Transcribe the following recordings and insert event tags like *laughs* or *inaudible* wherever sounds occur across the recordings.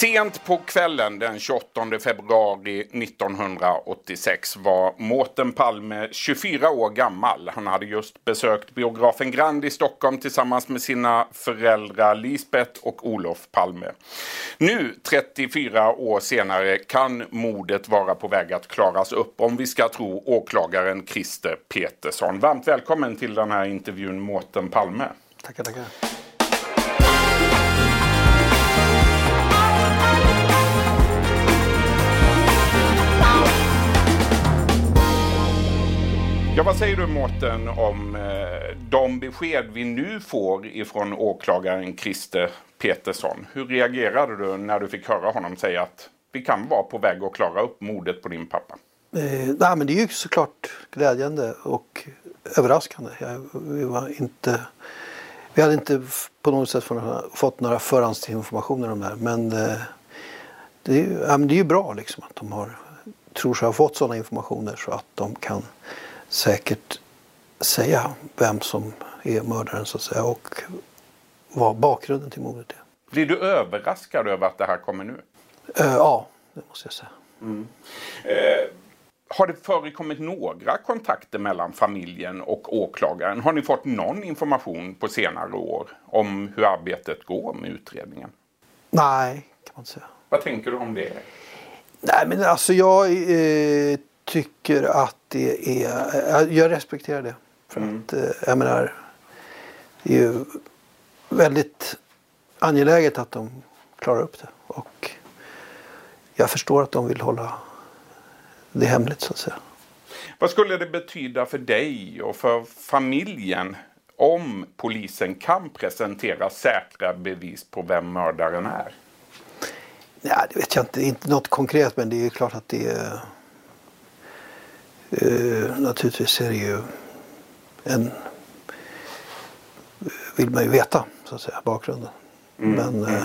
Sent på kvällen den 28 februari 1986 var Mårten Palme 24 år gammal. Han hade just besökt biografen Grand i Stockholm tillsammans med sina föräldrar Lisbeth och Olof Palme. Nu, 34 år senare, kan mordet vara på väg att klaras upp om vi ska tro åklagaren Christer Petersson. Varmt välkommen till den här intervjun Mårten Palme. Tackar, tackar. Säger du Mårten om eh, de besked vi nu får ifrån åklagaren Christer Petersson? Hur reagerade du när du fick höra honom säga att vi kan vara på väg att klara upp mordet på din pappa? Eh, nej, men det är ju såklart glädjande och överraskande. Jag, vi, var inte, vi hade inte på något sätt fått, några förhandsinformationer om det här. Men, eh, det, är, ju- ja, men det är ju bra liksom, att de har, tror sig ha fått sådana informationer så att de kan säkert säga vem som är mördaren så att säga och vad bakgrunden till mordet är. Blir du överraskad över att det här kommer nu? Eh, ja, det måste jag säga. Har det förekommit några kontakter mellan familjen och åklagaren? Har ni fått någon information på senare år om hur arbetet går med utredningen? Nej, kan man inte säga. Vad tänker du om det? Nej men alltså jag eh, tycker att det är, jag, respekterar det. För att eh, jag menar, det är ju väldigt angeläget att de klarar upp det. Och jag förstår att de vill hålla det hemligt så att säga. Vad skulle det betyda för dig och för familjen om polisen kan presentera säkra bevis på vem mördaren är? Ja, det vet jag inte, inte något konkret men det är ju klart att det är eh, naturligtvis är det ju en vill man ju veta så att säga bakgrunden. Men eh,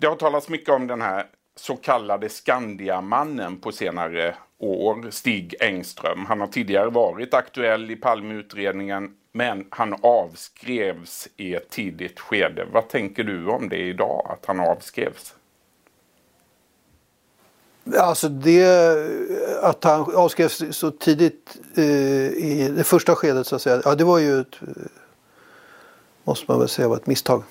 Det har talats mycket om den här så kallade Skandiamannen på senare år, Stig Engström. Han har tidigare varit aktuell i Palmeutredningen men han avskrevs i ett tidigt skede. Vad tänker du om det idag, att han avskrevs? Alltså det att han avskrevs så tidigt eh, i det första skedet så att säga. Ja det var ju ett, eh, måste man väl säga var ett misstag.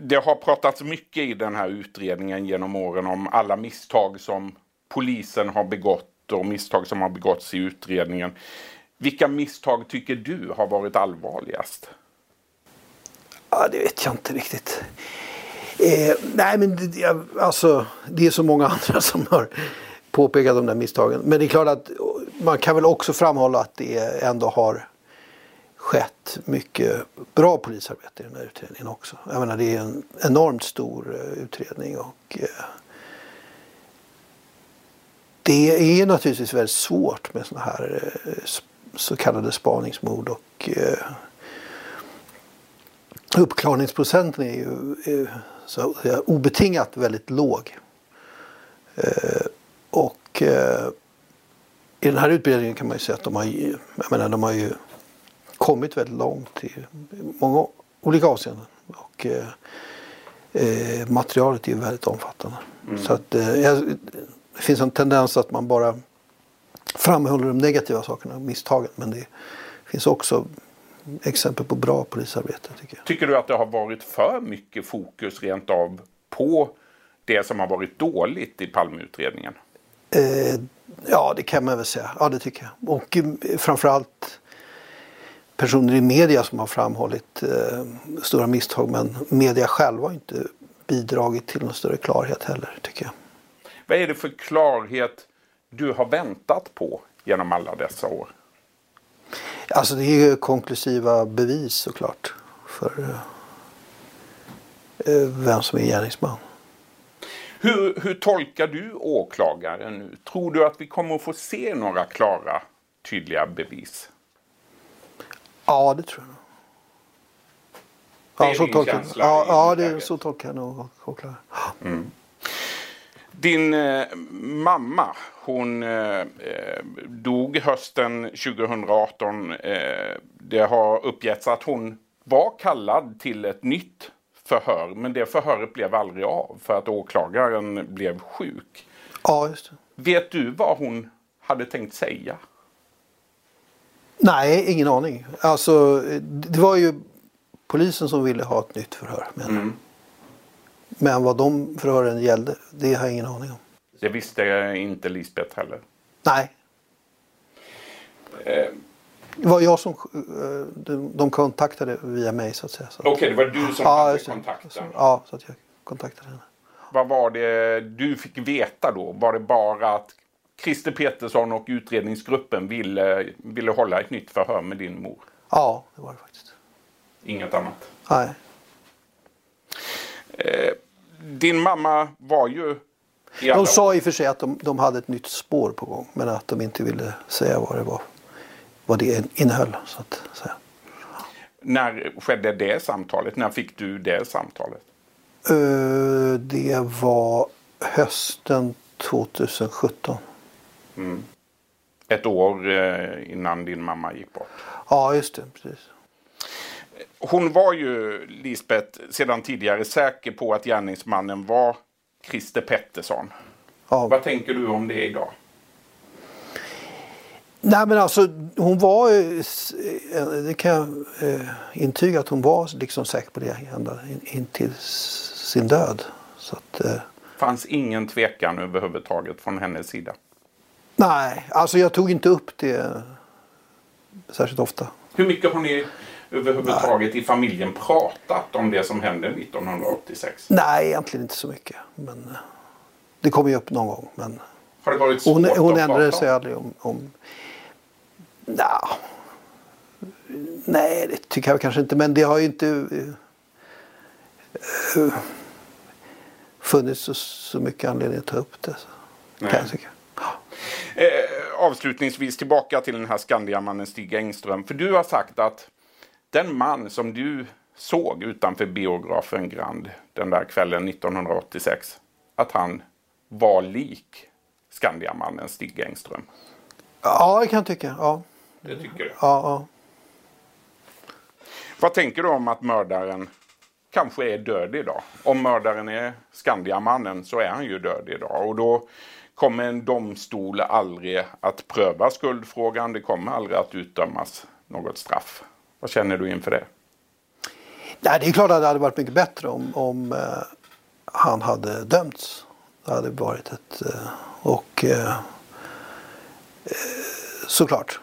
Det har pratats mycket i den här utredningen genom åren om alla misstag som polisen har begått och misstag som har begåtts i utredningen. Vilka misstag tycker du har varit allvarligast? Ja det vet jag inte riktigt. Eh, nej men det, alltså det är så många *laughs* andra som har påpekat de där misstagen. Men det är klart att man kan väl också framhålla att det ändå har skett mycket bra polisarbete i den här utredningen också. Jag menar det är en enormt stor eh, utredning och eh, det är naturligtvis väldigt svårt med sådana här eh, så kallade spaningsmord och eh, uppklarningsprocenten är ju eh, så att säga, obetingat väldigt låg. Eh, och eh, i den här utbildningen kan man ju säga att de har, ju- jag menar, de har ju kommit väldigt långt i många olika avseenden. Och eh, eh, materialet är ju väldigt omfattande. Så att eh, jag, det finns en tendens att man bara framhåller de negativa sakerna, misstagen. Men det finns också exempel på bra polisarbete tycker jag. Tycker du att det har varit för mycket fokus rent av på det som har varit dåligt i Palmeutredningen? Eh, ja, det kan man väl säga. Ja, det tycker jag. Och eh, framförallt personer i media som har framhållit eh, stora misstag. Men media själva har inte bidragit till någon större klarhet heller, tycker jag. Vad är det för klarhet du har väntat på genom alla dessa år? Alltså det är ju konklusiva bevis såklart. För eh, vem som är gärningsman. Hur, hur tolkar du åklagaren nu? Tror du att vi kommer att få se några klara, tydliga bevis? Ja, det tror jag. Det Ja, så tolkar, ja, det, så tolkar jag nog åklagaren. Din eh, mamma, hon eh, eh, dog hösten 2018. Eh, det har uppgetts att hon var kallad till ett nytt förhör. Men det förhöret blev aldrig av för att åklagaren blev sjuk. Ja, just det. Vet du vad hon hade tänkt säga? Nej, ingen aning. Alltså, det var ju polisen som ville ha ett nytt förhör. Men, Mm. Men vad de förhören gällde, det har jag ingen aning om. Det visste inte Lisbeth heller. Nej. Eh, Det var jag som eh, de, de kontaktade via mig så att säga. Okej, det var du som ja, hade kontakten. Ja, så att jag kontaktade henne. Vad var det du fick veta då? Var det bara att Christer Petersson och utredningsgruppen ville, ville hålla ett nytt förhör med din mor? Ja, det var det faktiskt. Inget annat. Nej. Din mamma var ju... De sa i och för sig att de, de hade ett nytt spår på gång. Men att de inte ville säga vad det var. Vad det innehöll. Så att säga. När skedde det samtalet? När fick du det samtalet? Eh, det var hösten 2017. Ett år eh, innan din mamma gick bort. Ja, just det. Precis. Hon var ju, Lisbeth, sedan tidigare säker på att gärningsmannen var Christer Pettersson. Ja. Vad tänker du om det idag? Nej men alltså hon var, s- eh, det kan jag eh, intyga att hon var liksom säker på det ända in, in till sin död. Så att, eh, fanns ingen tvekan överhuvudtaget från hennes sida. nej, alltså jag tog inte upp det särskilt ofta. Hur mycket har ni överhuvudtaget i familjen pratat om det som hände 1986? Nej, egentligen inte så mycket. Men eh, det kommer ju upp någon gång. Men Har det varit svårt hon, hon att ändrade prata sig om? aldrig om... om Nja. nej, det tycker jag kanske inte. Men det har ju inte eh, eh, funnits så, så mycket anledning att ta upp det. Så, Nej. kan jag tycka. Eh, avslutningsvis tillbaka till den här Skandiamannen Stig Engström. För du har sagt att den man som du såg utanför biografen Grand den där kvällen 1986. Att han var lik Skandiamannen Stig Engström. Ja, det kan jag tycka. Ja, Det tycker du? ja, ja. Vad tänker du om att mördaren kanske är död idag? Om mördaren är Skandiamannen så är han ju död idag. Och då kommer en domstol aldrig att pröva skuldfrågan. Det kommer aldrig att utdömas något straff. Vad känner du inför det? Nej, det är klart att det hade varit mycket bättre om, om eh, han hade dömts. Det hade varit ett... Eh, och... Eh, eh, såklart.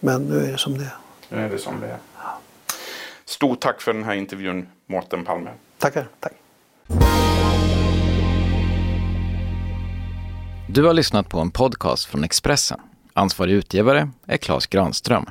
Men nu är det som det. Nu är det som det är. Stort tack för den här intervjun, Mårten Palme. Tackar. Tack. Du har lyssnat på en podcast från Expressen. Ansvarig utgivare är Klas Granström.